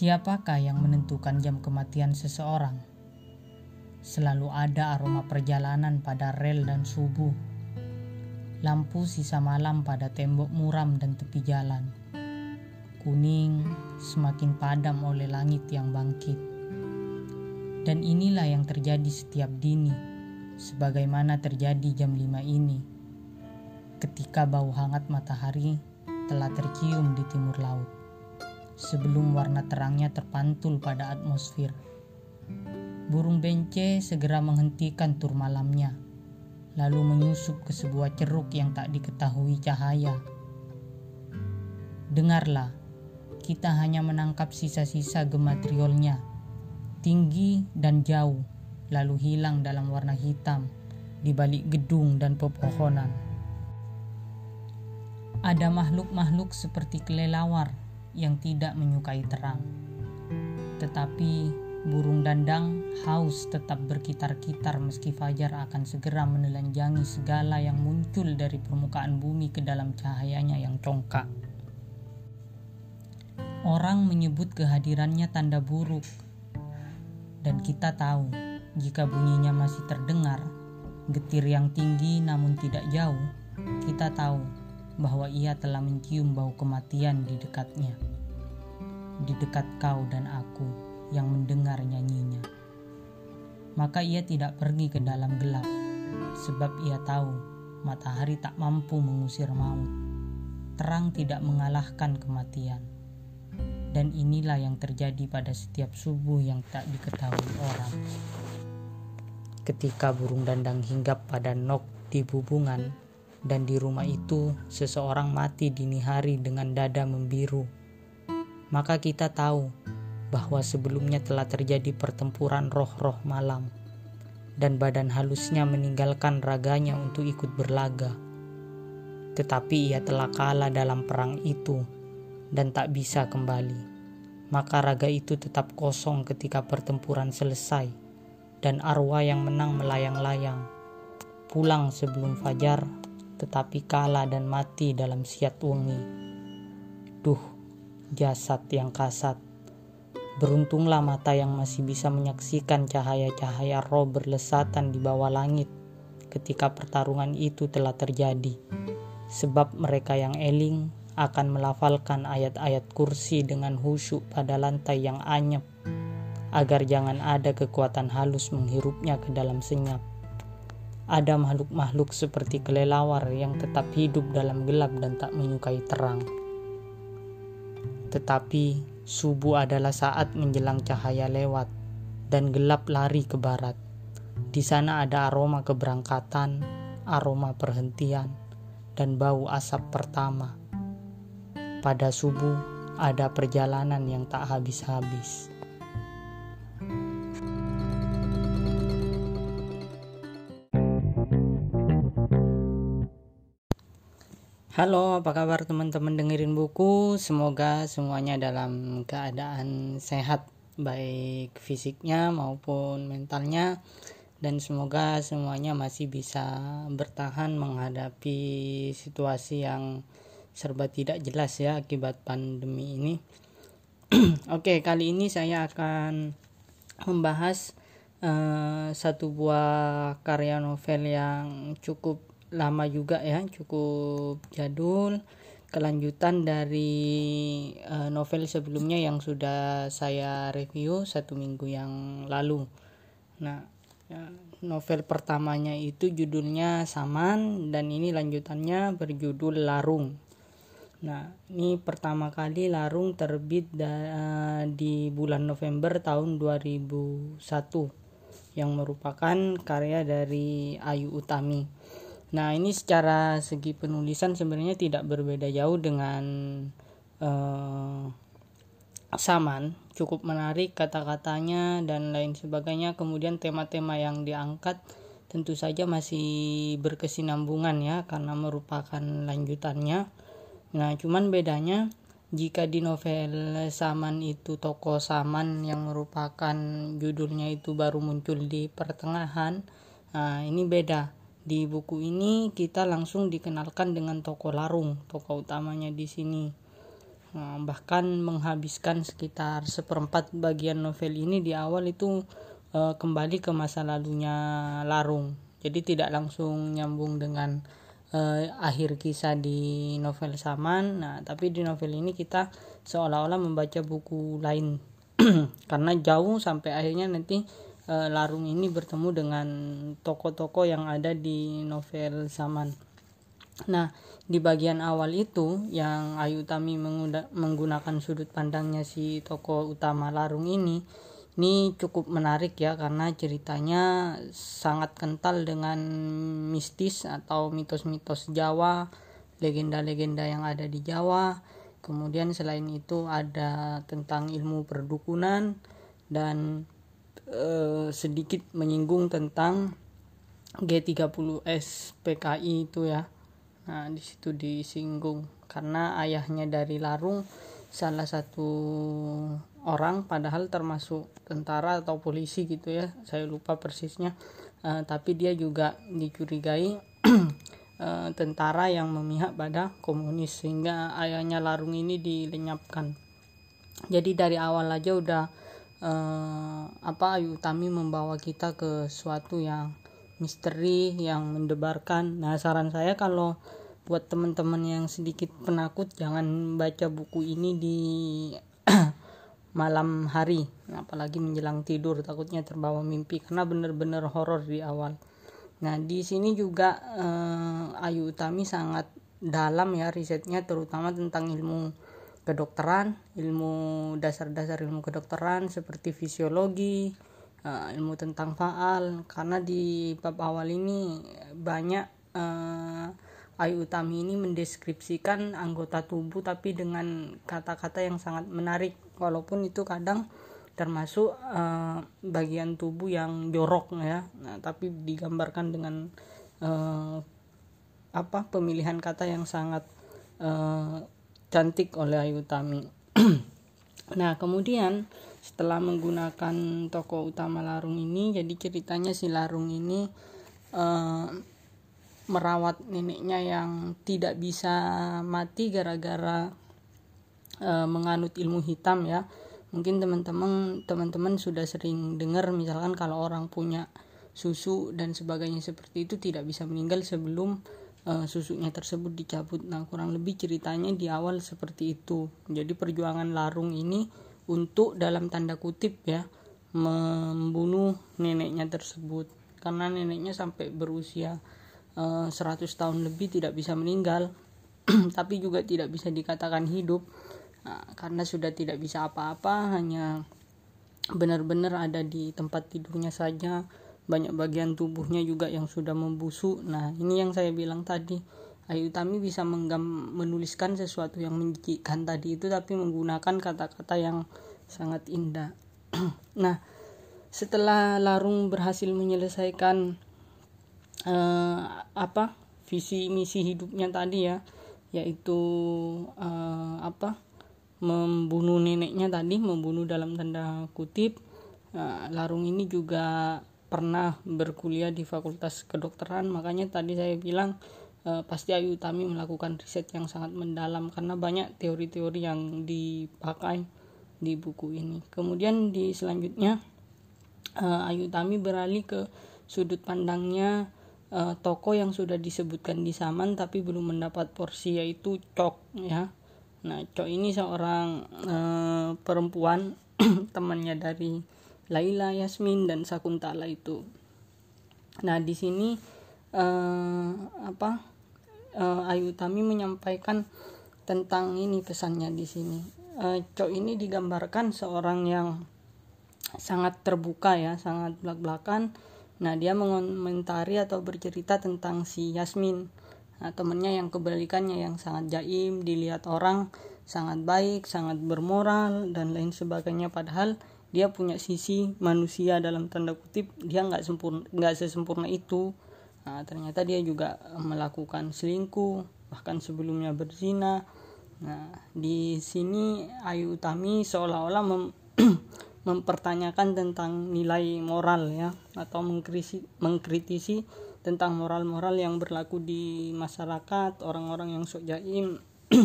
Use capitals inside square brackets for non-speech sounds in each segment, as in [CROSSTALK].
Siapakah yang menentukan jam kematian seseorang? Selalu ada aroma perjalanan pada rel dan subuh. Lampu sisa malam pada tembok muram dan tepi jalan. Kuning semakin padam oleh langit yang bangkit. Dan inilah yang terjadi setiap dini, sebagaimana terjadi jam 5 ini. Ketika bau hangat matahari telah tercium di timur laut sebelum warna terangnya terpantul pada atmosfer. Burung bence segera menghentikan tur malamnya, lalu menyusup ke sebuah ceruk yang tak diketahui cahaya. Dengarlah, kita hanya menangkap sisa-sisa gematriolnya, tinggi dan jauh, lalu hilang dalam warna hitam di balik gedung dan pepohonan. Ada makhluk-makhluk seperti kelelawar yang tidak menyukai terang. Tetapi burung dandang haus tetap berkitar-kitar meski fajar akan segera menelanjangi segala yang muncul dari permukaan bumi ke dalam cahayanya yang congkak. Orang menyebut kehadirannya tanda buruk, dan kita tahu jika bunyinya masih terdengar, getir yang tinggi namun tidak jauh, kita tahu bahwa ia telah mencium bau kematian di dekatnya. Di dekat kau dan aku yang mendengar nyanyinya. Maka ia tidak pergi ke dalam gelap, sebab ia tahu matahari tak mampu mengusir maut. Terang tidak mengalahkan kematian. Dan inilah yang terjadi pada setiap subuh yang tak diketahui orang. Ketika burung dandang hinggap pada nok di bubungan, dan di rumah itu seseorang mati dini hari dengan dada membiru. Maka kita tahu bahwa sebelumnya telah terjadi pertempuran roh-roh malam dan badan halusnya meninggalkan raganya untuk ikut berlaga. Tetapi ia telah kalah dalam perang itu dan tak bisa kembali. Maka raga itu tetap kosong ketika pertempuran selesai dan arwah yang menang melayang-layang. Pulang sebelum fajar tetapi kalah dan mati dalam siat wengi. Duh, jasad yang kasat. Beruntunglah mata yang masih bisa menyaksikan cahaya-cahaya roh berlesatan di bawah langit ketika pertarungan itu telah terjadi. Sebab mereka yang eling akan melafalkan ayat-ayat kursi dengan husyuk pada lantai yang anyep, agar jangan ada kekuatan halus menghirupnya ke dalam senyap ada makhluk-makhluk seperti kelelawar yang tetap hidup dalam gelap dan tak menyukai terang. Tetapi subuh adalah saat menjelang cahaya lewat dan gelap lari ke barat. Di sana ada aroma keberangkatan, aroma perhentian, dan bau asap pertama. Pada subuh ada perjalanan yang tak habis-habis. Halo, apa kabar teman-teman dengerin buku? Semoga semuanya dalam keadaan sehat, baik fisiknya maupun mentalnya, dan semoga semuanya masih bisa bertahan menghadapi situasi yang serba tidak jelas ya akibat pandemi ini. [CLEARS THROAT] Oke, kali ini saya akan membahas uh, satu buah karya novel yang cukup lama juga ya cukup jadul. Kelanjutan dari uh, novel sebelumnya yang sudah saya review satu minggu yang lalu. Nah ya, novel pertamanya itu judulnya Saman dan ini lanjutannya berjudul Larung. Nah ini pertama kali Larung terbit da, di bulan November tahun 2001 yang merupakan karya dari Ayu Utami Nah, ini secara segi penulisan sebenarnya tidak berbeda jauh dengan uh, Saman, cukup menarik kata-katanya dan lain sebagainya. Kemudian tema-tema yang diangkat tentu saja masih berkesinambungan ya karena merupakan lanjutannya. Nah, cuman bedanya jika di novel Saman itu toko Saman yang merupakan judulnya itu baru muncul di pertengahan, nah ini beda di buku ini kita langsung dikenalkan dengan toko larung, toko utamanya di sini. nah, bahkan menghabiskan sekitar seperempat bagian novel ini di awal itu uh, kembali ke masa lalunya Larung. Jadi tidak langsung nyambung dengan uh, akhir kisah di novel Saman. Nah tapi di novel ini kita seolah-olah membaca buku lain. [CLEARS THROAT] Karena jauh sampai akhirnya nanti uh, Larung ini bertemu dengan tokoh-tokoh yang ada di novel Saman Nah, di bagian awal itu yang Ayu Tami menggunakan sudut pandangnya si tokoh utama Larung ini, ini cukup menarik ya karena ceritanya sangat kental dengan mistis atau mitos-mitos Jawa, legenda-legenda yang ada di Jawa. Kemudian selain itu ada tentang ilmu perdukunan dan eh, sedikit menyinggung tentang G30S PKI itu ya Nah, di situ disinggung karena ayahnya dari Larung salah satu orang padahal termasuk tentara atau polisi gitu ya. Saya lupa persisnya. Uh, tapi dia juga dicurigai uh, [CLEARS THROAT] tentara yang memihak pada komunis sehingga ayahnya Larung ini dilenyapkan. Jadi dari awal aja udah uh, apa Ayu Utami membawa kita ke suatu yang misteri yang mendebarkan. Nah, saran saya kalau buat teman-teman yang sedikit penakut jangan baca buku ini di [CLEARS THROAT] malam hari apalagi menjelang tidur takutnya terbawa mimpi karena benar-benar horor di awal nah di sini juga eh, Ayu Utami sangat dalam ya risetnya terutama tentang ilmu kedokteran ilmu dasar-dasar ilmu kedokteran seperti fisiologi eh, ilmu tentang faal. Karena di bab awal ini banyak eh, Ayu Utami ini mendeskripsikan anggota tubuh tapi dengan kata-kata yang sangat menarik. Walaupun itu kadang termasuk uh, bagian tubuh yang jorok ya. Nah, tapi digambarkan dengan uh, apa pemilihan kata yang sangat uh, cantik oleh Ayu Utami. [CLEARS THROAT] Nah kemudian setelah menggunakan tokoh utama Larung ini jadi ceritanya si Larung ini uh, merawat neneknya yang tidak bisa mati gara-gara e, menganut ilmu hitam ya. Mungkin teman-teman teman-teman sudah sering dengar misalkan kalau orang punya susu dan sebagainya seperti itu tidak bisa meninggal sebelum e, susunya tersebut dicabut. Nah kurang lebih ceritanya di awal seperti itu. Jadi perjuangan larung ini untuk dalam tanda kutip ya membunuh neneknya tersebut. Karena neneknya sampai berusia 100 eh, tahun lebih tidak bisa meninggal [CLEARS THROAT] tapi juga tidak bisa dikatakan hidup. Nah, karena sudah tidak bisa apa-apa hanya benar-benar ada di tempat tidurnya saja banyak bagian tubuhnya juga yang sudah membusuk. Nah ini yang saya bilang tadi. Ayu Tami bisa menggam, menuliskan sesuatu yang menjijikkan tadi itu tapi menggunakan kata-kata yang sangat indah. [CLEARS THROAT] Nah setelah Larung berhasil menyelesaikan uh, apa visi misi hidupnya tadi ya yaitu uh, apa membunuh neneknya tadi membunuh dalam tanda kutip uh, Larung ini juga pernah berkuliah di Fakultas Kedokteran makanya tadi saya bilang uh, pasti Ayu Utami melakukan riset yang sangat mendalam karena banyak teori-teori yang dipakai di buku ini kemudian di selanjutnya uh, Ayu Utami beralih ke sudut pandangnya uh, toko yang sudah disebutkan di Saman tapi belum mendapat porsi yaitu Cok ya. Nah, Cok ini seorang uh, perempuan [CLEARS THROAT] temannya dari Laila, Yasmin dan Sakuntala itu. Nah, di sini uh, apa uh, Ayu Tami menyampaikan tentang ini pesannya di sini. Uh, Cok ini digambarkan seorang yang sangat terbuka ya, sangat belak-belakan Nah, dia mengomentari atau bercerita tentang si Yasmin, nah, temennya yang kebalikannya yang sangat jaim, dilihat orang sangat baik, sangat bermoral dan lain sebagainya. Padahal dia punya sisi manusia dalam tanda kutip dia nggak sempurna nggak sesempurna itu. Nah, ternyata dia juga melakukan selingkuh bahkan sebelumnya berzina. Nah, di sini Ayu Utami seolah-olah [CLEARS THROAT] mempertanyakan tentang nilai moral ya atau mengkritisi, mengkritisi tentang moral-moral yang berlaku di masyarakat orang-orang yang sok jaim [CLEARS THROAT]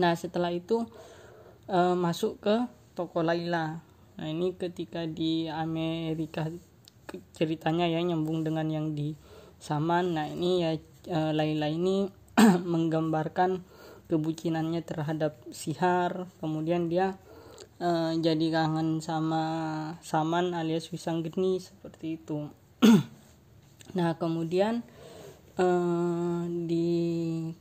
nah setelah itu uh, masuk ke toko Laila nah ini ketika di Amerika ceritanya ya nyambung dengan yang di Saman. Nah ini ya uh, Laila ini [CLEARS THROAT] menggambarkan kebucinannya terhadap Sihar. Kemudian dia uh, jadi kangen sama Saman alias Wisanggeni seperti itu. [CLEARS THROAT] Nah kemudian uh, di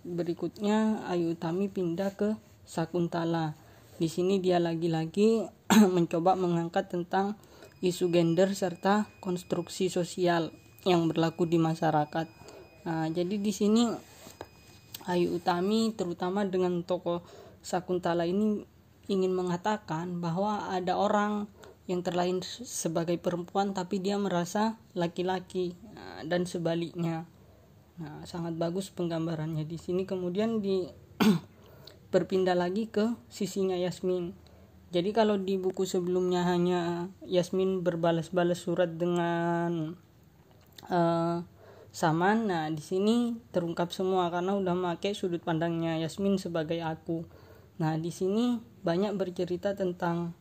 berikutnya Ayu Utami pindah ke Sakuntala di sini dia lagi-lagi [CLEARS THROAT] mencoba mengangkat tentang isu gender serta konstruksi sosial yang berlaku di masyarakat. Nah, jadi di sini Ayu Utami terutama dengan tokoh Sakuntala ini ingin mengatakan bahwa ada orang yang terlahir sebagai perempuan tapi dia merasa laki-laki nah, dan sebaliknya. Nah, sangat bagus penggambarannya di sini kemudian di [CLEARS THROAT] berpindah lagi ke sisinya Yasmin. Jadi kalau di buku sebelumnya hanya Yasmin berbalas-balas surat dengan uh, Saman. Nah, di sini terungkap semua karena udah pakai sudut pandangnya Yasmin sebagai aku. Nah, di sini banyak bercerita tentang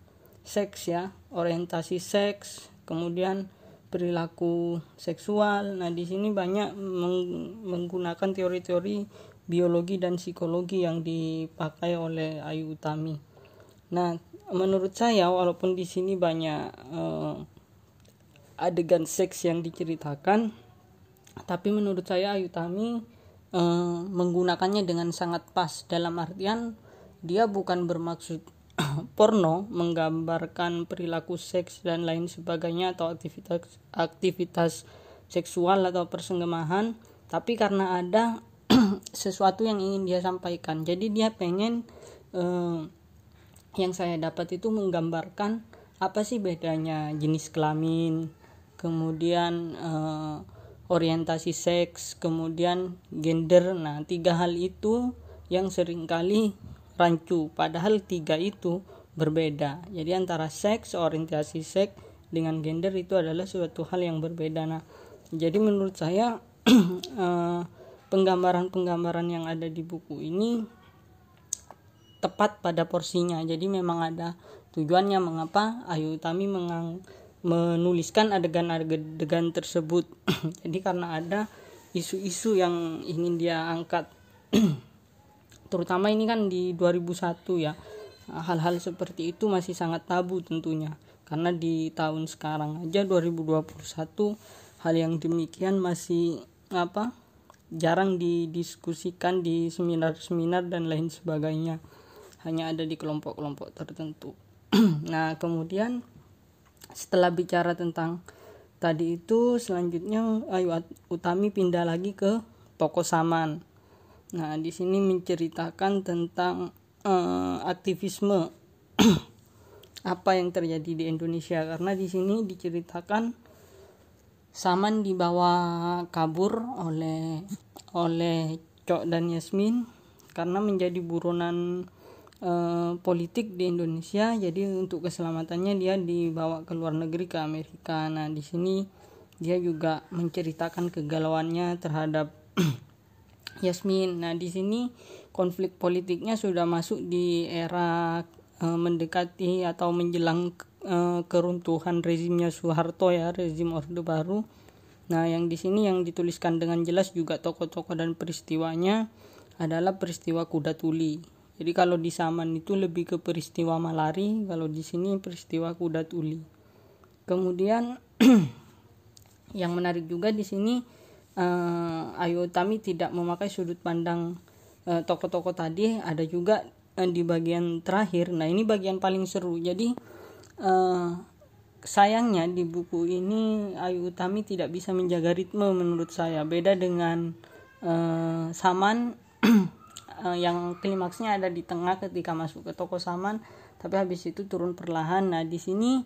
seks ya, orientasi seks, kemudian perilaku seksual. Nah, di sini banyak meng menggunakan teori-teori biologi dan psikologi yang dipakai oleh Ayu Utami. Nah, menurut saya walaupun di sini banyak uh, adegan seks yang diceritakan, tapi menurut saya Ayu Tami e, menggunakannya dengan sangat pas dalam artian dia bukan bermaksud [COUGHS] porno menggambarkan perilaku seks dan lain sebagainya atau aktivitas aktivitas seksual atau persenggemahan tapi karena ada sesuatu yang ingin dia sampaikan jadi dia pengen e, yang saya dapat itu menggambarkan apa sih bedanya jenis kelamin kemudian e, orientasi seks, kemudian gender. Nah, tiga hal itu yang sering kali rancu, padahal tiga itu berbeda. Jadi antara seks, orientasi seks dengan gender itu adalah suatu hal yang berbeda. Nah, jadi menurut saya [CLEARS THROAT] eh, penggambaran-penggambaran yang ada di buku ini tepat pada porsinya. Jadi memang ada tujuannya mengapa Ayu Utami mengang menuliskan adegan-adegan tersebut. [CLEARS THROAT] Jadi karena ada isu-isu yang ingin dia angkat. [CLEARS THROAT] Terutama ini kan di 2001 ya. Hal-hal seperti itu masih sangat tabu tentunya. Karena di tahun sekarang aja 2021 hal yang demikian masih apa jarang didiskusikan di seminar-seminar dan lain sebagainya. Hanya ada di kelompok-kelompok tertentu. [CLEARS THROAT] Nah kemudian setelah bicara tentang tadi itu selanjutnya Ayu Utami pindah lagi ke toko Saman. Nah, di sini menceritakan tentang uh, aktivisme [CLEARS THROAT] apa yang terjadi di Indonesia. Karena di sini diceritakan Saman dibawa kabur oleh oleh Cok dan Yasmin karena menjadi buronan Eh, politik di Indonesia. Jadi untuk keselamatannya dia dibawa ke luar negeri ke Amerika. Nah di sini dia juga menceritakan kegalauannya terhadap [CLEARS THROAT] Yasmin. Nah di sini konflik politiknya sudah masuk di era e, mendekati atau menjelang e, keruntuhan rezimnya Soeharto ya rezim Orde Baru nah yang di sini yang dituliskan dengan jelas juga tokoh-tokoh dan peristiwanya adalah peristiwa kuda tuli jadi kalau di Saman itu lebih ke peristiwa malari, kalau di sini peristiwa kuda tuli. Kemudian [CLEARS THROAT] yang menarik juga di sini uh, Ayu Utami tidak memakai sudut pandang uh, tokoh-tokoh tadi, ada juga uh, di bagian terakhir. Nah, ini bagian paling seru. Jadi uh, sayangnya di buku ini Ayu Utami tidak bisa menjaga ritme menurut saya. Beda dengan uh, Saman uh, [CLEARS THROAT] yang klimaksnya ada di tengah ketika masuk ke toko saman tapi habis itu turun perlahan nah di sini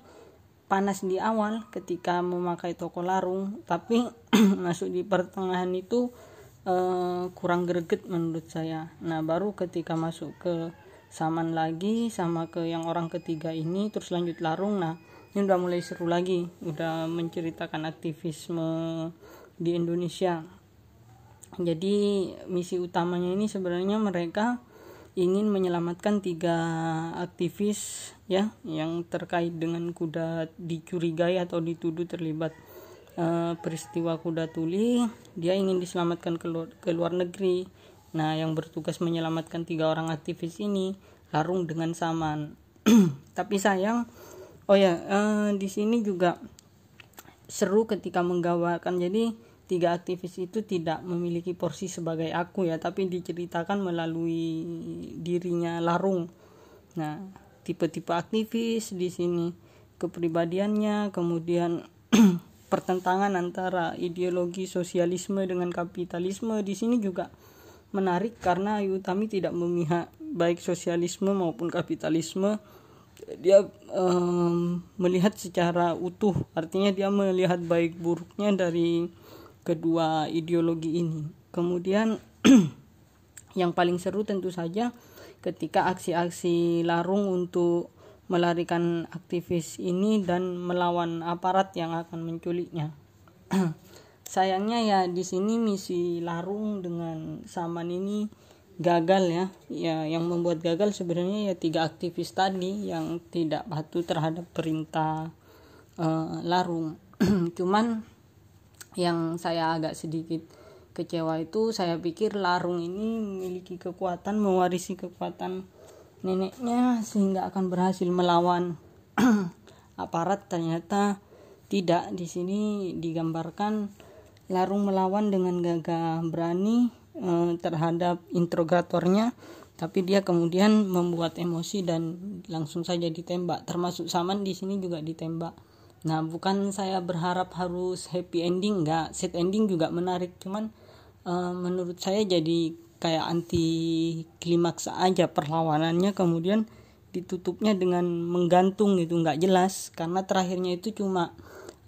panas di awal ketika memakai toko larung tapi [CLEARS THROAT] masuk di pertengahan itu uh, kurang greget menurut saya nah baru ketika masuk ke saman lagi sama ke yang orang ketiga ini terus lanjut larung. Nah ini udah mulai seru lagi. Udah menceritakan aktivisme di Indonesia. Jadi misi utamanya ini sebenarnya mereka ingin menyelamatkan tiga aktivis ya yang terkait dengan kuda dicurigai atau dituduh terlibat uh, peristiwa kuda tuli. Dia ingin diselamatkan ke luar, ke luar negeri nah yang bertugas menyelamatkan tiga orang aktivis ini larung dengan saman. [CLEARS THROAT] Tapi sayang oh ya uh, di sini juga seru ketika menggawakan. Jadi tiga aktivis itu tidak memiliki porsi sebagai aku ya tapi diceritakan melalui dirinya larung. Nah tipe-tipe aktivis di sini kepribadiannya kemudian [CLEARS THROAT] pertentangan antara ideologi sosialisme dengan kapitalisme. Di sini juga menarik karena Ayu Utami tidak memihak baik sosialisme maupun kapitalisme. Dia um, melihat secara utuh. Artinya dia melihat baik buruknya dari kedua ideologi ini. Kemudian [CLEARS THROAT] yang paling seru tentu saja ketika aksi-aksi larung untuk melarikan aktivis ini dan melawan aparat yang akan menculiknya [CLEARS THROAT] sayangnya ya di sini misi larung dengan saman ini gagal ya. Ya yang membuat gagal sebenarnya ya tiga aktivis tadi yang tidak patuh terhadap perintah uh, larung. [CLEARS THROAT] Cuman yang saya agak sedikit kecewa itu saya pikir larung ini memiliki kekuatan mewarisi kekuatan neneknya sehingga akan berhasil melawan [CLEARS THROAT] aparat. Ternyata tidak. Di sini digambarkan larung melawan dengan gagah berani Eh, terhadap interrogatornya tapi dia kemudian membuat emosi dan langsung saja ditembak. Termasuk Saman di sini juga ditembak. Nah bukan saya berharap harus happy ending nggak set ending juga menarik cuman uh, menurut saya jadi kayak anti klimaks aja perlawanannya. Kemudian ditutupnya dengan menggantung itu nggak jelas. Karena terakhirnya itu cuma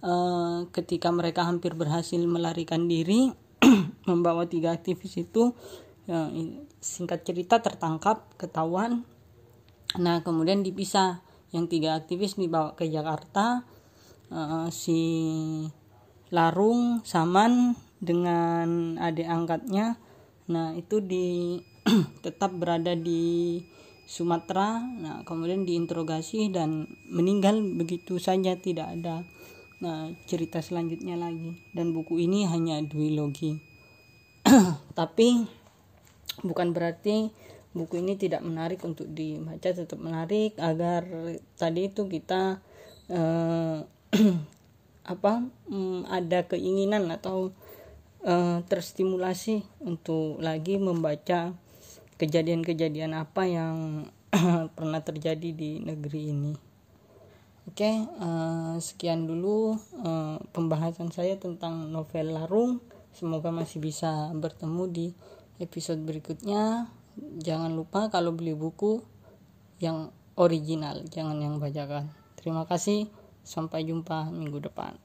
uh, ketika mereka hampir berhasil melarikan diri [CLEARS THROAT] membawa tiga aktivis itu ya, singkat cerita tertangkap ketahuan. Nah kemudian dipisah. Yang tiga aktivis dibawa ke Jakarta. Uh, si Larung Saman dengan adik angkatnya. Nah itu di [CLEARS THROAT] tetap berada di Sumatera. Nah kemudian diinterogasi dan meninggal. Begitu saja tidak ada Nah, cerita selanjutnya lagi dan buku ini hanya duologi. [CLEARS THROAT] Tapi bukan berarti buku ini tidak menarik untuk dibaca, tetap menarik agar tadi itu kita eh, [CLEARS THROAT] apa mm, ada keinginan atau eh, terstimulasi untuk lagi membaca kejadian-kejadian apa yang [CLEARS THROAT] pernah terjadi di negeri ini. Oke, uh, sekian dulu uh, pembahasan saya tentang novel Larung. Semoga masih bisa bertemu di episode berikutnya. Jangan lupa kalau beli buku yang original, jangan yang bajakan. Terima kasih, sampai jumpa minggu depan.